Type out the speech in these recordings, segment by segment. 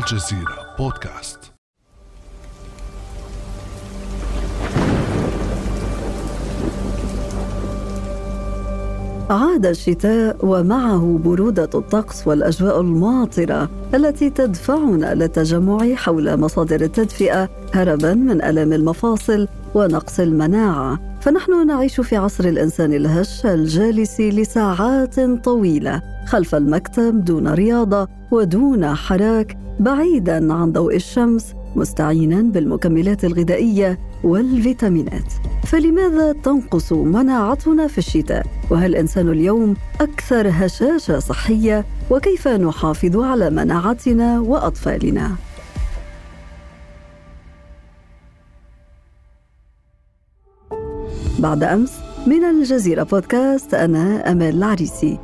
الجزيرة بودكاست. عاد الشتاء ومعه برودة الطقس والأجواء الماطرة التي تدفعنا للتجمع حول مصادر التدفئة هربا من ألم المفاصل ونقص المناعة. فنحن نعيش في عصر الإنسان الهش الجالس لساعات طويلة خلف المكتب دون رياضة ودون حراك بعيدا عن ضوء الشمس مستعينا بالمكملات الغذائية والفيتامينات. فلماذا تنقص مناعتنا في الشتاء؟ وهل الانسان اليوم أكثر هشاشة صحية؟ وكيف نحافظ على مناعتنا وأطفالنا؟ بعد أمس من الجزيرة بودكاست أنا أمال العريسي.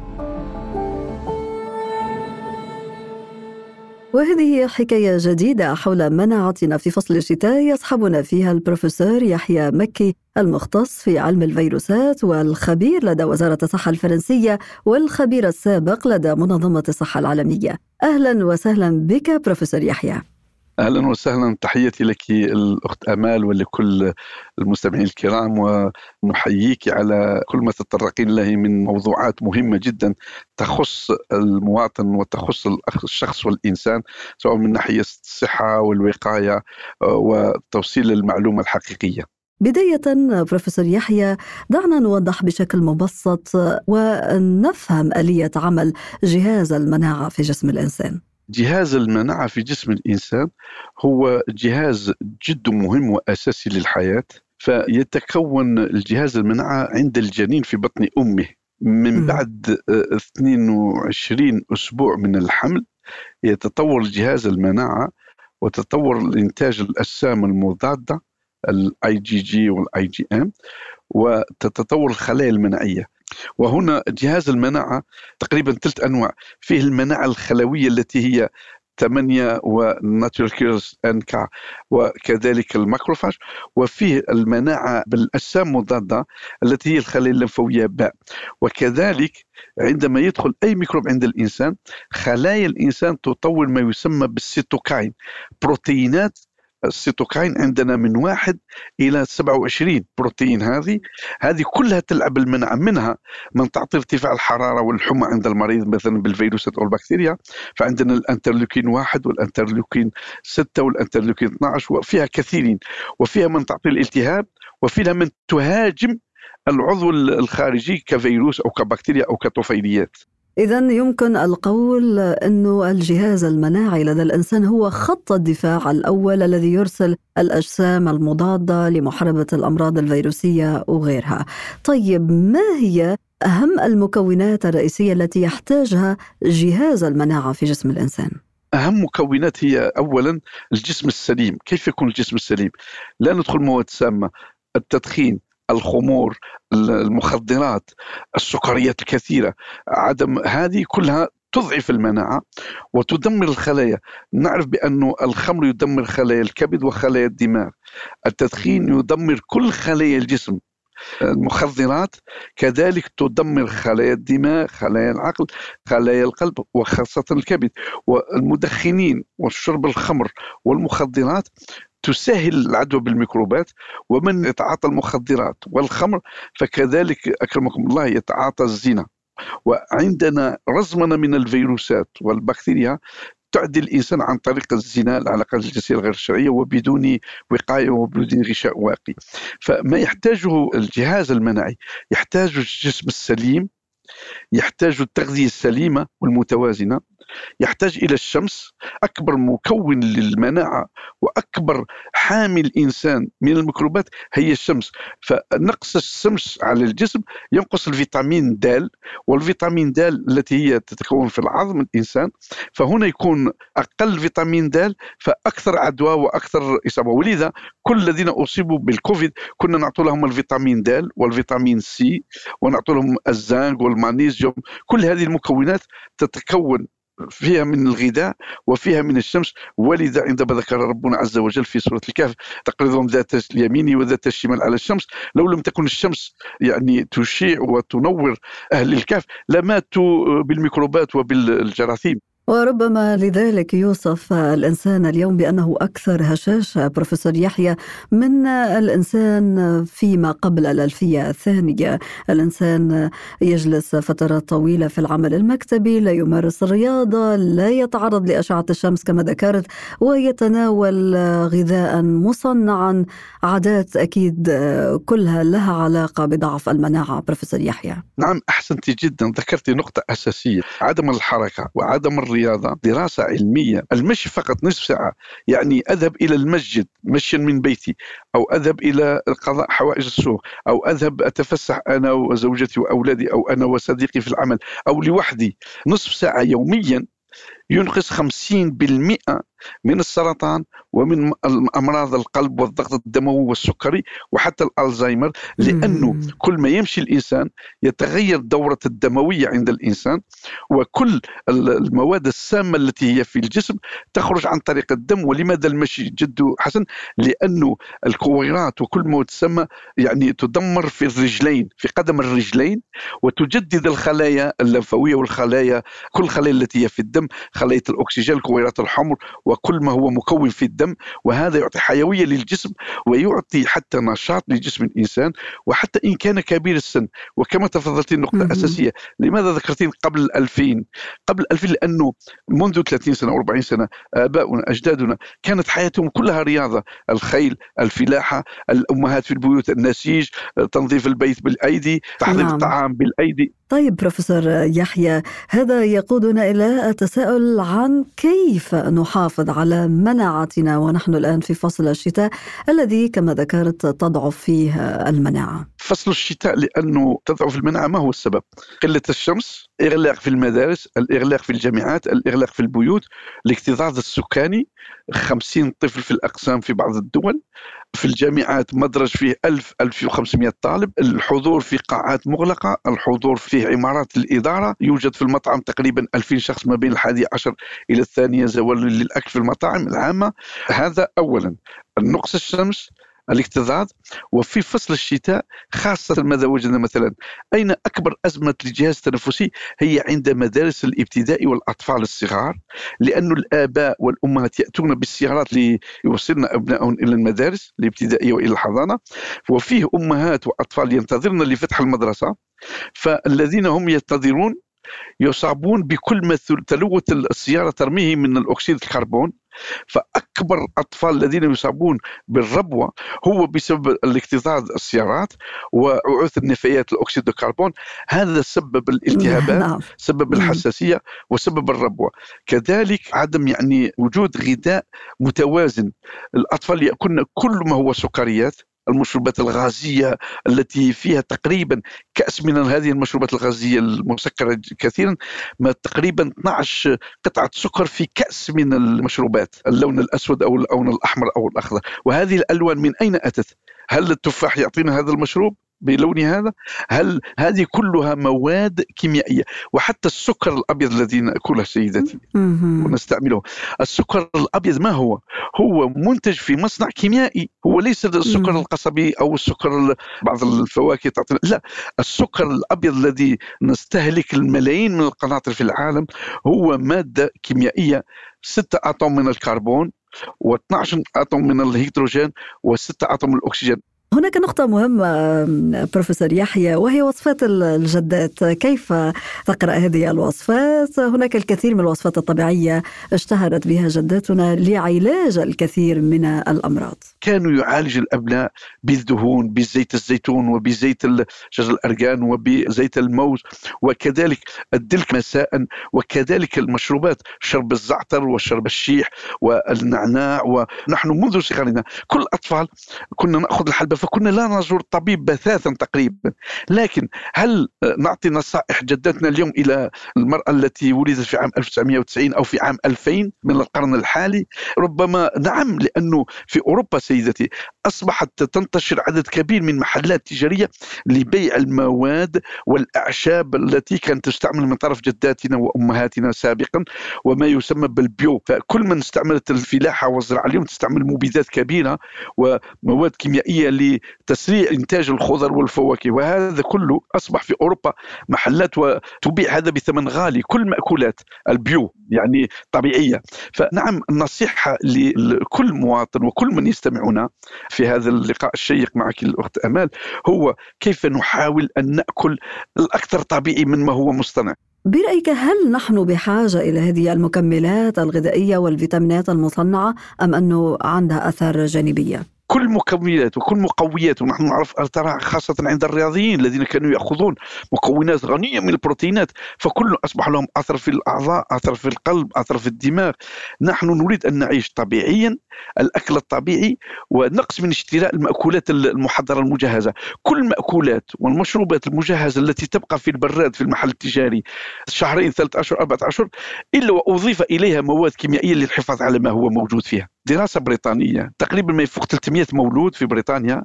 وهذه حكاية جديدة حول مناعتنا في فصل الشتاء يصحبنا فيها البروفيسور يحيى مكي المختص في علم الفيروسات والخبير لدى وزارة الصحة الفرنسية والخبير السابق لدى منظمة الصحة العالمية. أهلا وسهلا بك بروفيسور يحيى. أهلا وسهلا تحياتي لك الأخت آمال ولكل المستمعين الكرام ونحييك على كل ما تتطرقين له من موضوعات مهمة جدا تخص المواطن وتخص الشخص والإنسان سواء من ناحية الصحة والوقاية وتوصيل المعلومة الحقيقية. بداية بروفيسور يحيى دعنا نوضح بشكل مبسط ونفهم آلية عمل جهاز المناعة في جسم الإنسان. جهاز المناعة في جسم الإنسان هو جهاز جد مهم وأساسي للحياة فيتكون الجهاز المناعة عند الجنين في بطن أمه. من بعد 22 أسبوع من الحمل يتطور جهاز المناعة وتطور الإنتاج الأجسام المضادة ال IgG وال IgM وتتطور الخلايا المناعية. وهنا جهاز المناعة تقريبا ثلاث أنواع. فيه المناعة الخلوية التي هي ثمانية و natural killers NK وكذلك ال macrophage. وفيه المناعة بالأجسام المضادة التي هي الخلايا الليمفاوية باء وكذلك عندما يدخل أي ميكروب عند الإنسان خلايا الإنسان تطور ما يسمى بال cytokine بروتينات ال cytokine عندنا من واحد إلى 27 بروتين هذه. هذه كلها تلعب المنع منها من تعطي ارتفاع الحرارة والحمى عند المريض مثلا بالفيروسات أو البكتيريا. فعندنا ال interleukine واحد وال interleukine ستة وال interleukine 12 وفيها كثيرين. وفيها من تعطي الالتهاب وفيها من تهاجم العضو الخارجي كفيروس أو كبكتيريا أو كطفيليات. إذا يمكن القول أنه الجهاز المناعي لدى الإنسان هو خط الدفاع الأول الذي يرسل الأجسام المضادة لمحاربة الأمراض الفيروسية وغيرها. طيب ما هي أهم المكونات الرئيسية التي يحتاجها جهاز المناعة في جسم الإنسان؟ أهم مكونات هي أولا الجسم السليم كيف يكون الجسم السليم؟ لا ندخل مواد سامة التدخين الخمور المخدرات السكريات الكثيرة. عدم هذه كلها تضعف المناعة وتدمر الخلايا. نعرف بأن الخمر يدمر خلايا الكبد وخلايا الدماغ. التدخين يدمر كل خلايا الجسم. المخدرات كذلك تدمر خلايا الدماغ خلايا العقل خلايا القلب وخاصة الكبد. والمدخنين وشرب الخمر والمخدرات تسهل العدوى بالميكروبات. ومن يتعاطى المخدرات والخمر فكذلك أكرمكم الله يتعاطى الزنا. وعندنا رزمنة من الفيروسات والبكتيريا تعدي الإنسان عن طريق الزنا العلاقات الجنسيه الغير الشرعية وبدون وقاية وبدون غشاء واقي. فما يحتاجه الجهاز المناعي يحتاج الجسم السليم يحتاج التغذية السليمة والمتوازنة. يحتاج إلى الشمس أكبر مكون للمناعة وأكبر حامل إنسان من الميكروبات هي الشمس. فنقص الشمس على الجسم ينقص الفيتامين د والفيتامين د التي هي تتكون في العظم الإنسان فهنا يكون أقل فيتامين د فأكثر عدوى وأكثر إصابة. ولذا كل الذين أصيبوا بالكوفيد كنا نعطي لهم الفيتامين د والفيتامين سي ونعطي لهم الزنك والمغنيسيوم. كل هذه المكونات تتكون فيها من الغذاء وفيها من الشمس ولذا عندما ذكر ربنا عز وجل في سورة الكهف تقرضهم ذات اليمين وذات الشمال على الشمس لو لم تكن الشمس يعني تشع وتنور أهل الكهف لماتوا بالميكروبات وبالجراثيم. وربما لذلك يوصف الإنسان اليوم بأنه أكثر هشاشة. بروفيسور يحيى من الإنسان فيما قبل الألفية الثانية، الإنسان يجلس فترات طويلة في العمل المكتبي، لا يمارس الرياضة، لا يتعرض لأشعة الشمس كما ذكرت، ويتناول غذاء مصنعا، عادات أكيد كلها لها علاقة بضعف المناعة، بروفيسور يحيى. نعم احسنت جدا. ذكرتي نقطة أساسية، عدم الحركة وعدم الرياضة الرياضة دراسة علمية المشي فقط نصف ساعة يعني أذهب إلى المسجد مشيا من بيتي أو أذهب إلى قضاء حوائج السوق أو أذهب أتفسح أنا وزوجتي وأولادي أو أنا وصديقي في العمل أو لوحدي. نصف ساعة يوميا ينقص 50% من السرطان ومن أمراض القلب والضغط الدموي والسكري وحتى الألزهايمر لأنه كل ما يمشي الإنسان يتغير الدوره الدموية عند الإنسان وكل المواد السامة التي هي في الجسم تخرج عن طريق الدم ولماذا المشي جد حسن؟ لأنه الكويرات وكل مواد السامه يعني تدمر في الرجلين في قدم الرجلين وتجدد الخلايا اللمفاويه والخلايا كل الخلايا التي هي في الدم خلايا الأكسجين الكويرات الحمر وكل ما هو مكون في الدم وهذا يعطي حيوية للجسم ويعطي حتى نشاط لجسم الإنسان وحتى إن كان كبير السن. وكما تفضلت النقطة اساسيه لماذا ذكرتين قبل 2000 قبل 2000 لأنه منذ 30 سنة أو 40 سنة آباؤنا أجدادنا كانت حياتهم كلها رياضة. الخيل الفلاحة الأمهات في البيوت النسيج تنظيف البيت بالأيدي تحضير نعم. الطعام بالأيدي. طيب بروفيسور يحيى هذا يقودنا إلى التساؤل عن كيف نحافظ على مناعتنا ونحن الآن في فصل الشتاء الذي كما ذكرت تضعف فيه المناعة. فصل الشتاء لأنه تضعف المناعة ما هو السبب؟ قلة الشمس، اغلاق في المدارس، الإغلاق في الجامعات، الإغلاق في البيوت، الاكتظاظ السكاني 50 طفل في الأقسام في بعض الدول، في الجامعات مدرج فيه 1000 1500 طالب. الحضور في قاعات مغلقة الحضور في عمارات الإدارة يوجد في المطعم تقريبا 2000 شخص ما بين الحادي عشر إلى الثانية زوال للأكل في المطاعم العامة. هذا أولا. النقص الشمس الاكتظاظ وفي فصل الشتاء خاصة ماذا وجدنا مثلا أين أكبر أزمة للجهاز التنفسي هي عند مدارس الابتدائي والأطفال الصغار لأن الآباء والأمهات يأتون بالسيارات ليوصلن أبنائهم إلى المدارس الابتدائية وإلى الحضانة وفيه أمهات وأطفال ينتظرن لفتح المدرسة فالذين هم ينتظرون يصابون بكل ما تلوث السيارة ترميه من الأكسيد الكربون فأكبر أطفال الذين يصابون بالربو هو بسبب الاكتظاظ السيارات وعوث النفايات الاكسيد الكربون هذا سبب الالتهابات نعم. سبب الحساسية وسبب الربو. كذلك عدم يعني وجود غذاء متوازن. الأطفال يأكلن كل ما هو سكريات المشروبات الغازية التي فيها تقريبا كأس من هذه المشروبات الغازية المسكرة كثيرا ما تقريبا 12 قطعة سكر في كأس من المشروبات اللون الأسود أو اللون الأحمر أو الأخضر وهذه الألوان من أين أتت؟ هل التفاح يعطينا هذا المشروب؟ بلون هذا هل هذه كلها مواد كيميائية؟ وحتى السكر الأبيض الذي نأكله سيدتي ونستعمله. السكر الأبيض ما هو؟ هو منتج في مصنع كيميائي. هو ليس السكر القصبي أو السكر بعض الفواكه تعطينا لا. السكر الأبيض الذي نستهلك الملايين من القناطر في العالم هو مادة كيميائية. ستة أطم من الكربون و12 أطم من الهيدروجين وستة أطم من الأكسجين. هناك نقطة مهمة بروفيسور يحيى وهي وصفات الجدات. كيف تقرأ هذه الوصفات؟ هناك الكثير من الوصفات الطبيعية اشتهرت بها جداتنا لعلاج الكثير من الأمراض. كانوا يعالج الأبناء بالدهون بزيت الزيتون وبزيت شجر الأرجان وبزيت الموز وكذلك الدلك مساء وكذلك المشروبات شرب الزعتر وشرب الشيح والنعناع ونحن منذ صغرنا كل الأطفال كنا نأخذ الحلبة فكنا لا نزور الطبيب بثاثا تقريبا. لكن هل نعطي نصائح جدتنا اليوم إلى المرأة التي ولدت في عام 1990 أو في عام 2000 من القرن الحالي؟ ربما نعم لأنه في أوروبا سيدتي أصبحت تنتشر عدد كبير من محلات تجارية لبيع المواد والأعشاب التي كانت تستعمل من طرف جداتنا وأمهاتنا سابقا وما يسمى بالبيو. فكل من استعملت الفلاحة والزراعة اليوم تستعمل مبيدات كبيرة ومواد كيميائية لتسريع إنتاج الخضر والفواكه وهذا كله أصبح في أوروبا محلات وتبيع هذا بثمن غالي كل مأكولات البيو يعني طبيعية فنعم النصيحة لكل مواطن وكل من يستمعنا في هذا اللقاء الشيق معك الأخت أمال هو كيف نحاول أن نأكل الأكثر طبيعي من ما هو مصطنع برأيك هل نحن بحاجة إلى هذه المكملات الغذائية والفيتامينات المصنعة أم أنه عندها أثار جانبية؟ كل مكونات وكل مقويات ونحن نعرف ترى خاصة عند الرياضيين الذين كانوا يأخذون مكونات غنية من البروتينات فكل أصبح لهم أثر في الأعضاء أثر في القلب أثر في الدماغ. نحن نريد أن نعيش طبيعيا الأكل الطبيعي ونقص من اشتراء المأكولات المحضرة المجهزة. كل المأكولات والمشروبات المجهزة التي تبقى في البراد في المحل التجاري شهرين ثلاثة أشهر أربعة أشهر إلا وأضيف إليها مواد كيميائية للحفاظ على ما هو موجود فيها. دراسة بريطانية. تقريبا ما يفوق 300 مولود في بريطانيا.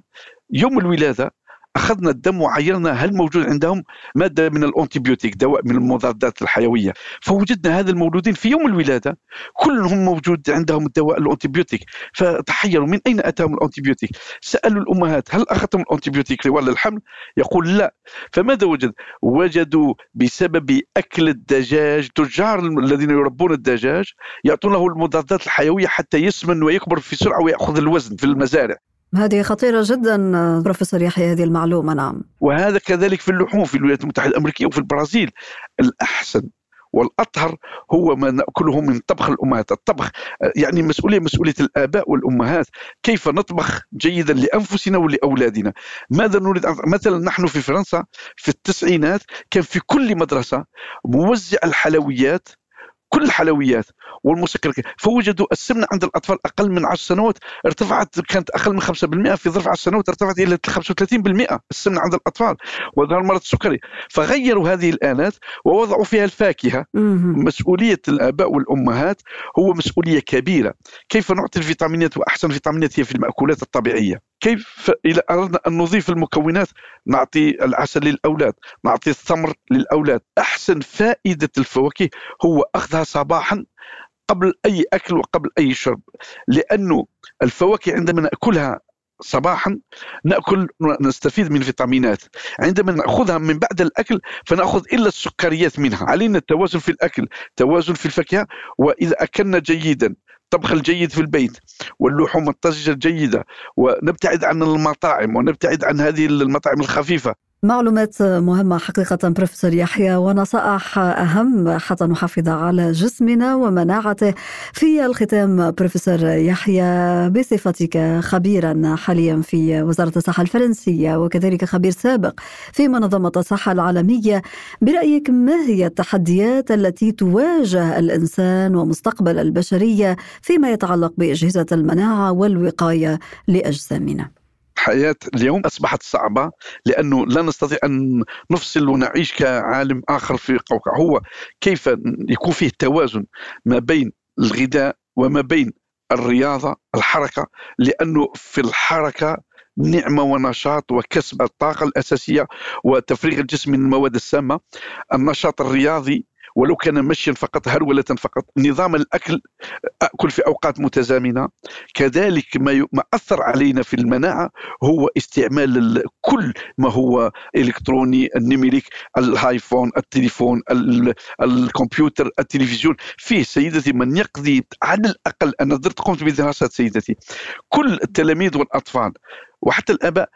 يوم الولادة أخذنا الدم وعيرنا هل موجود عندهم مادة من ال antibiotique دواء من المضادات الحيوية؟ فوجدنا هذا المولودين في يوم الولادة كلهم موجود عندهم الدواء ال antibiotique. فتحيروا من أين أتاهم ال antibiotique؟ سألوا الأمهات هل أخذتم ال antibiotique طوال الحمل؟ يقول لا. فماذا وجد؟ وجدوا بسبب أكل الدجاج تجار الذين يربون الدجاج يعطون له المضادات الحيوية حتى يسمن ويكبر في سرعة ويأخذ الوزن في المزارع. هذه خطيرة جدا بروفيسور يحيى هذه المعلومة نعم. وهذا كذلك في اللحوم في الولايات المتحدة الأمريكية وفي البرازيل. الأحسن والأطهر هو ما نأكله من طبخ الأمهات. الطبخ يعني مسؤولية مسؤولية الآباء والأمهات. كيف نطبخ جيدا لأنفسنا ولأولادنا؟ ماذا نريد مثلا نحن في فرنسا في التسعينات كان في كل مدرسة موزع الحلويات كل الحلويات والمسكرات فوجدوا السمنة عند الأطفال أقل من 10 سنوات ارتفعت كانت أقل من 5% في ظرف 10 سنوات ارتفعت إلى 35% السمنة عند الأطفال وظهر مرض السكري. فغيروا هذه الآلات ووضعوا فيها الفاكهة. مسؤولية الآباء والأمهات هو مسؤولية كبيرة. كيف نعطي الفيتامينات؟ وأحسن الفيتامينات هي في المأكولات الطبيعية. كيف إذا أردنا أن نضيف المكونات؟ نعطي العسل للأولاد نعطي الثمر للأولاد. أحسن فائدة الفواكه هو أخذها صباحا قبل أي أكل وقبل أي شرب لأنه الفواكه عندما نأكلها صباحا نأكل نستفيد من الفيتامينات عندما نأخذها من بعد الأكل فنأخذ إلا السكريات منها. علينا التوازن في الأكل توازن في الفاكهة وإذا أكلنا جيدا الطبخ الجيد في البيت واللحوم الطازجة الجيدة ونبتعد عن المطاعم ونبتعد عن هذه المطاعم الخفيفة. معلومات مهمة حقيقة بروفيسور يحيى ونصائح أهم حتى نحافظ على جسمنا ومناعته في الختام بروفيسور يحيى بصفتك خبيرا حاليا في وزارة الصحة الفرنسية وكذلك خبير سابق في منظمة الصحة العالمية برأيك ما هي التحديات التي تواجه الإنسان ومستقبل البشرية فيما يتعلق بأجهزة المناعة والوقاية لأجسامنا؟ الحياة اليوم أصبحت صعبة لأنه لا نستطيع أن نفصل ونعيش كعالم آخر في قوقع هو كيف يكون فيه توازن ما بين الغذاء وما بين الرياضة الحركة؟ لأنه في الحركة نعمة ونشاط وكسب الطاقة الأساسية وتفريغ الجسم من المواد السامة. النشاط الرياضي ولو كان مشيا فقط هرولة فقط نظام الأكل أكل في أوقات متزامنة. كذلك ما ما أثر علينا في المناعة هو استعمال كل ما هو إلكتروني النميريك الهايفون التليفون الكمبيوتر التلفزيون. فيه سيدتي من يقضي على الأقل أنا درت قمت بدراسات سيدتي كل التلاميذ والأطفال وحتى الآباء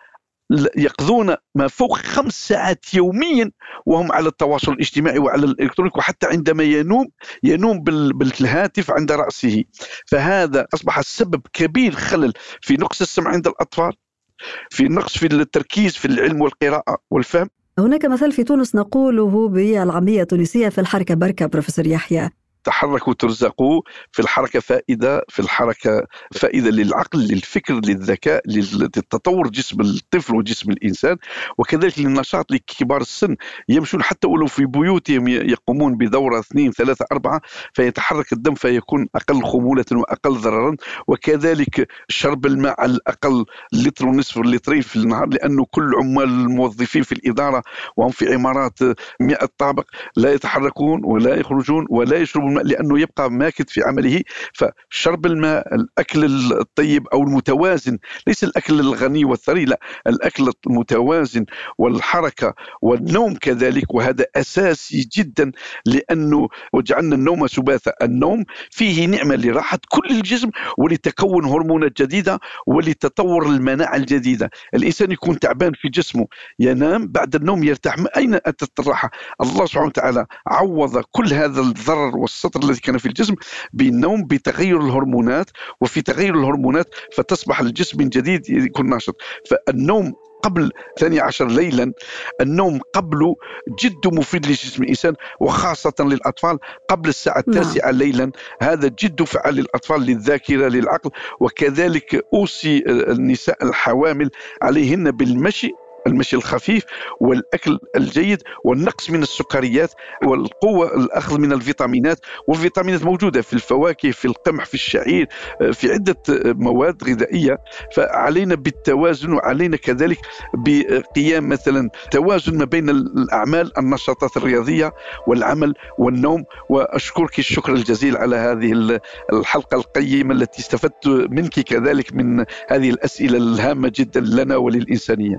يقضون ما فوق خمس ساعات يوميا وهم على التواصل الاجتماعي وعلى الإلكترونيك وحتى عندما ينوم ينوم بالهاتف عند رأسه. فهذا أصبح سبب كبير خلل في نقص السمع عند الأطفال في نقص في التركيز في العلم والقراءة والفهم. هناك مثل في تونس نقوله بالعامية التونسية في الحركة بركة بروفيسور يحيى. تحركوا ترزقوا في الحركة فائدة في الحركة فائدة للعقل للفكر للذكاء للتطور جسم الطفل وجسم الإنسان. وكذلك للنشاط لكبار السن. يمشون حتى ولو في بيوتهم يقومون بدورة اثنين ثلاثة أربعة فيتحرك الدم فيكون أقل خمولة وأقل ضررا. وكذلك شرب الماء على الأقل لتر ونصف لترين في النهار لأنه كل عمال الموظفين في الإدارة وهم في عمارات 100 طابق لا يتحركون ولا يخرجون ولا يشربون لأنه يبقى ماكد في عمله فشرب الماء الأكل الطيب أو المتوازن ليس الأكل الغني والثري لا الأكل المتوازن والحركة والنوم كذلك وهذا أساسي جدا لأنه وجعلنا النوم سباثا النوم فيه نعمة لراحة كل الجسم ولتكون هرمونات جديدة ولتطور المناعة الجديدة. الإنسان يكون تعبان في جسمه ينام بعد النوم يرتاح. أين أتت الراحة؟ الله سبحانه وتعالى عوض كل هذا الضرر والسطر الذي كان في الجسم بالنوم بتغير الهرمونات وفي تغير الهرمونات فتصبح الجسم من جديد يكون ناشط فالنوم قبل 12 ليلا النوم قبله جد مفيد لجسم الإنسان وخاصة للأطفال قبل الساعة نعم. التاسعة ليلا هذا جد فعال للأطفال للذاكرة للعقل وكذلك أوصي النساء الحوامل عليهن بالمشي المشي الخفيف والأكل الجيد والنقص من السكريات والقوة الأخذ من الفيتامينات والفيتامينات موجودة في الفواكه في القمح في الشعير في عدة مواد غذائية. فعلينا بالتوازن وعلينا كذلك بقيام مثلا توازن ما بين الأعمال النشاطات الرياضية والعمل والنوم. وأشكرك الشكر الجزيل على هذه الحلقة القيمة التي استفدت منك كذلك من هذه الأسئلة الهامة جدا لنا وللإنسانية.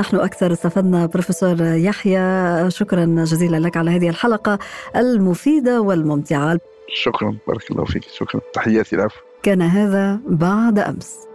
ونحن أكثر استفدنا بروفيسور يحيى. شكرا جزيلا لك على هذه الحلقة المفيدة والممتعة. شكرا بارك الله فيك. شكرا. تحياتي العفو. كان هذا بعد أمس.